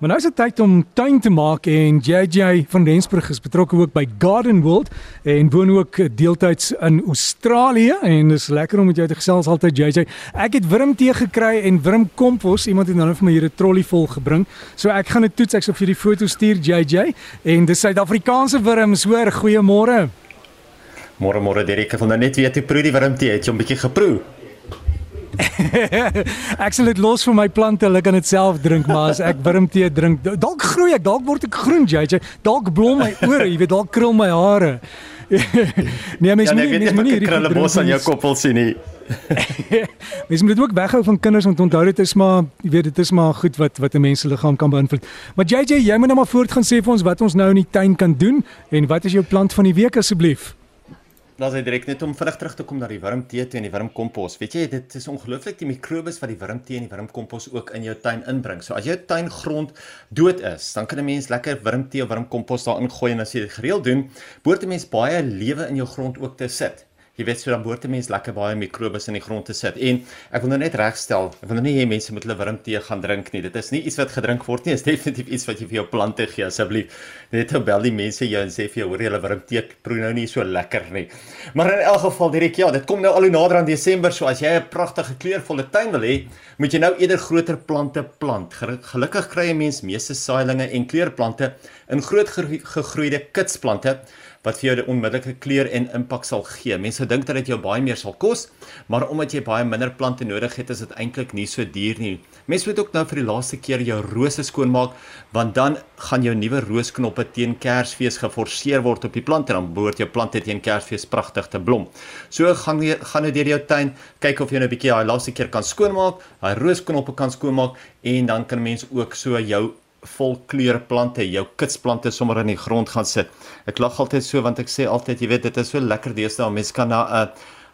Maar nou is dit tyd om tuin te maak en JJ van Rensburg is betrokke ook by Garden World en woon ook deeltyds in Australië en dis lekker om met jou te gesels altyd JJ. Ek het wurmtee gekry en wurmkompos. Iemand het nou vir my hier 'n trolly vol gebring. So ek gaan dit toets. Ek sal vir die foto stuur JJ en dis Suid-Afrikaanse wurms. Hoor, goeiemôre. Môre môre Derek, ek wil nou net weet hoe proe die wurmtee. Het jy 'n bietjie geproe? ek sal dit los vir my plante, hulle kan dit self drink, maar as ek wurmtee drink, dalk groei ek, dalk word ek groen, JJ. Dalk blom my ore, jy weet, dalk krul my hare. nee, mens ja, nee, moet nie, mens moet nie krulle bos aan jou koppel sien nie. mens moet dit ook weghou van kinders te onthou dit is maar jy weet dit is maar goed wat wat 'n mens se liggaam kan beïnvloed. Maar JJ, jy moet nou maar voort gaan sê vir ons wat ons nou in die tuin kan doen en wat is jou plant van die week asseblief? Laat hy direk net om vinnig terug te kom na die wurmtee toe en die wurmkompos. Weet jy, dit is ongelooflik die mikrobes wat die wurmtee en die wurmkompos ook in jou tuin inbring. So as jou tuingrond dood is, dan kan 'n mens lekker wurmtee of wurmkompos daarin gooi en as jy dit gereeld doen, behoort 'n mens baie lewe in jou grond ook te sit jy weet so dan behoort 'n mens lekker baie mikrobes in die grond te sit. En ek wil nou net regstel, ek wil nou nie hê mense moet hulle wurmtee gaan drink nie. Dit is nie iets wat gedrink word nie, is definitief iets wat jy vir jou plante gee asseblief. Net ou bel die mense jou en sê vir jou hoor jy hulle wurmtee proe nou nie so lekker nie. Maar in elk geval direk ja, dit kom nou al hoe nader aan Desember, so as jy 'n pragtige kleurvolle tuin wil hê, moet jy nou eerder groter plante plant. Gelukkig kry jy mense meeste saailinge en kleurplante in groot gegroeide kitsplante wat vir jou die onmiddellike kleur en impak sal gee. Mense dink dat dit jou baie meer sal kos, maar omdat jy baie minder plante nodig het, is dit eintlik nie so duur nie. Mense moet ook nou vir die laaste keer jou rose skoonmaak, want dan gaan jou nuwe roosknoppe teen Kersfees geforseer word op die plant en dan behoort jou plante teen Kersfees pragtig te blom. So gaan jy gaan nou deur jou tuin kyk of jy nou 'n bietjie daai laaste keer kan skoonmaak, daai roosknoppe kan skoonmaak en dan kan mense ook so jou volkleurplante, jou kitsplante sommer in die grond gaan sit. Ek lag altyd so want ek sê altyd, jy weet, dit is so lekker deesdae, mense kan na 'n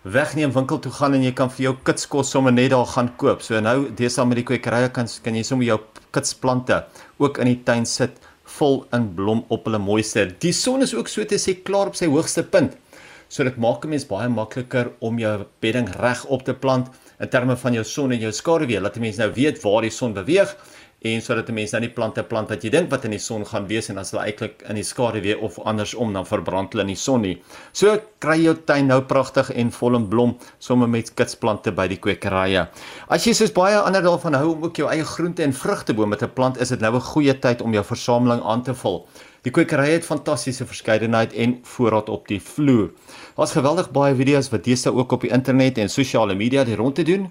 wegneem winkel toe gaan en jy kan vir jou kitskos sommer net daar gaan koop. So nou deesdae met die kwekerye kan kan jy sommer jou kitsplante ook in die tuin sit vol in blom op hulle mooiste. Die son is ook so te sê klaar op sy hoogste punt. So dit maak 'n mens baie makliker om jou bedding reg op te plant in terme van jou son en jou skaduwee. Laat die mens nou weet waar die son beweeg en sodat 'n mens nou nie plante plant wat jy dink wat in die son gaan wees en as hulle eintlik in die skadu weer of andersom dan verbrand hulle in die son nie. So kry jou tuin nou pragtig en vol in blom sommer met kitsplante by die kwekerye. As jy soos baie ander daarvan hou om ook jou eie groente en vrugtebome te plant, is dit nou 'n goeie tyd om jou versameling aan te vul. Die kwekerye het fantastiese verskeidenheid en voorraad op die vloer. Daar's geweldig baie video's wat deesdae ook op die internet en sosiale media die rond te doen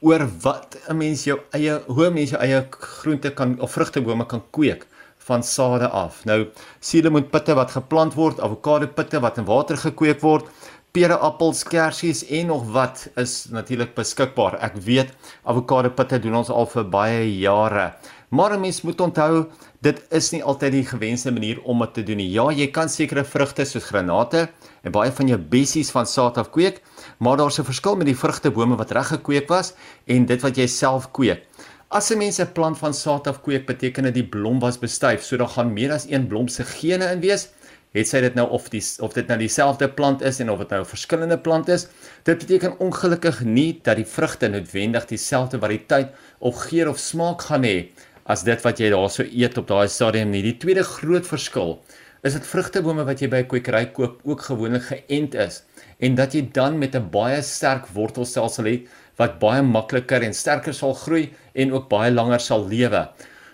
oor wat 'n mens jou eie hoe 'n mens jou eie groente kan of vrugtebome kan kweek van sade af. Nou suurlemoenpitte wat geplant word, avokadopitte wat in water gekweek word, pere, appels, kersies en nog wat is natuurlik beskikbaar. Ek weet avokadopitte doen ons al vir baie jare. Maar 'n mens moet onthou, dit is nie altyd die gewenste manier om dit te doen nie. Ja, jy kan sekere vrugte soos granate en baie van jou bessies van saad af kweek, maar daar's 'n verskil met die vrugtebome wat reg gekweek was en dit wat jy self kweek. As 'n mens 'n plant van saad af kweek, beteken dit die blom was bestuif, so daar gaan meer as een blom se gene in wees. Het sy dit nou of die of dit nou dieselfde plant is en of dit nou 'n verskillende plant is, dit beteken ongelukkig nie dat die vrugte noodwendig dieselfde variëteit of geur of smaak gaan hê as dit wat jy daarso eet op daai stadium nie. Die tweede groot verskil is dit vrugtebome wat jy by 'n kwekery koop ook gewoonlik geënt is en dat jy dan met 'n baie sterk wortelstelsel het wat baie makliker en sterker sal groei en ook baie langer sal lewe.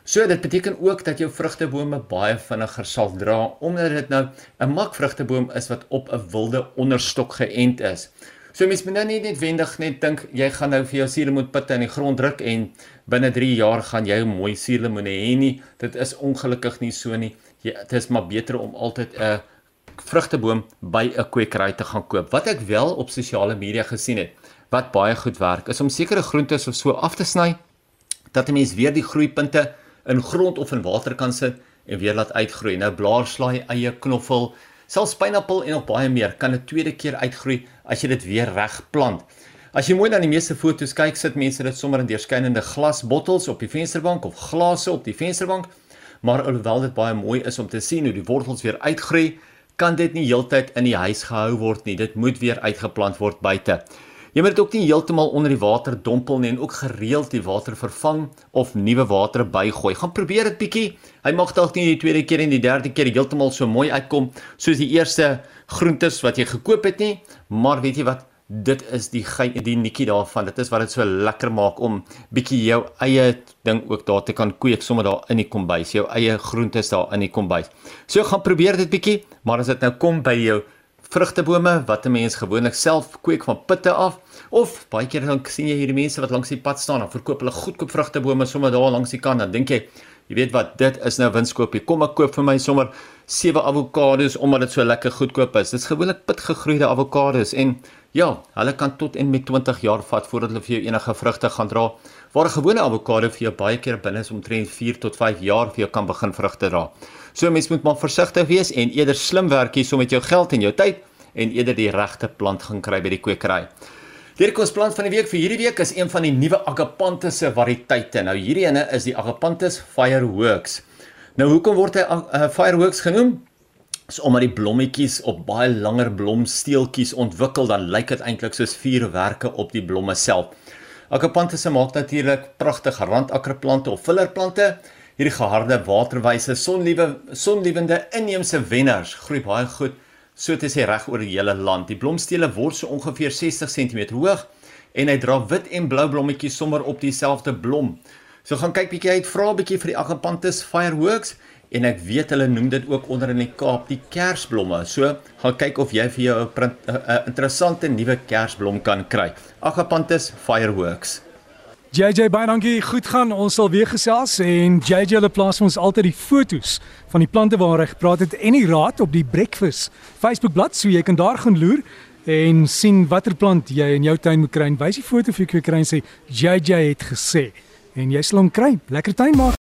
So dit beteken ook dat jou vrugtebome baie vinniger sal dra omdat dit nou 'n makvrugteboom is wat op 'n wilde onderstok geënt is. So mens moet nou nie net wendig net dink jy gaan nou vir jou suurlemoenpitte in die grond druk en binne 3 jaar gaan jy 'n mooi suurlemoene hê nie. Dit is ongelukkig nie so nie jy dit is maar beter om altyd 'n vrugteboom by 'n kwekery te gaan koop. Wat ek wel op sosiale media gesien het wat baie goed werk is om sekere groentes of so af te sny dat 'n mens weer die groeipunte in grond of in water kan sit en weer laat uitgroei. Nou blaarslaai, eie knoffel, selfs pineappel en nog baie meer kan 'n tweede keer uitgroei as jy dit weer reg plant. As jy mooi na die meeste foto's kyk, sit mense dit sommer in deurskynende glasbottels op die vensterbank of glase op die vensterbank maar alhoewel dit baie mooi is om te sien hoe die wortels weer uitgroei, kan dit nie heeltyd in die huis gehou word nie. Dit moet weer uitgeplant word buite. Jy moet dit ook nie heeltemal onder die water dompel nie en ook gereeld die water vervang of nuwe water bygooi. Gaan probeer dit bietjie. Hy mag dalk nie die tweede keer en die derde keer heeltemal so mooi uitkom soos die eerste groentes wat jy gekoop het nie, maar weet jy wat? Dit is die die nikkie daarvan. Dit is wat dit so lekker maak om bietjie jou eie ding ook daar te kan kweek sommer daar in die kombuis. Jou eie groentes daar in die kombuis. So gaan probeer dit bietjie, maar as dit nou kom by jou vrugtebome wat 'n mens gewoonlik self kweek van putte af of baie keer dan sien jy hierdie mense wat langs die pad staan en verkoop hulle goedkoop vrugtebome sommer daar langs die kant dan dink jy jy weet wat dit is nou winskoopie kom ek koop vir my sommer sewe avokados omdat dit so lekker goedkoop is. Dis gewoonlik pitgegroeide avokados en ja hulle kan tot en met 20 jaar vat voordat hulle vir jou enige vrugte gaan dra waar 'n gewone avokado vir jou baie keer binne is omtrent 4 tot 5 jaar vir jou kan begin vrugte dra So mens moet maar versigtig wees en eerder slim werk hier so met jou geld en jou tyd en eerder die regte plant gaan kry by die kwekery. Hierdie kosplant van die week vir hierdie week is een van die nuwe Agapanthus se variëteite. Nou hierdie ene is die Agapanthus Fireworks. Nou hoekom word hy uh, Fireworks genoem? Is omdat die blommetjies op baie langer blomsteeltjies ontwikkel dan lyk dit eintlik soos vuurwerke op die blomme self. Agapanthus maak natuurlik pragtige randakkerplante of fillerplante hierdie geharde waterwyse sonliewe sonliewende inheemse wenners groei baie goed so te sê reg oor die hele land. Die blomstele word so ongeveer 60 cm hoog en hy dra wit en blou blommetjies sommer op dieselfde blom. So gaan kyk bietjie uit, vra bietjie vir die Agapanthus fireworks en ek weet hulle noem dit ook onder in die Kaap die kersblomme. So gaan kyk of jy vir jou 'n interessante nuwe kersblom kan kry. Agapanthus fireworks. JJ baie dankie. Goed gaan. Ons sal weer gesels en JJ hulle plaas ons altyd die fotos van die plante waar hy gepraat het en die raad op die Breakfast Facebook bladsy so jy kan daar gaan loer en sien watter plant jy in jou tuin moet kry wys die foto vir jou kry en sê JJ het gesê en jy sal hom kry. Lekker tuin maak.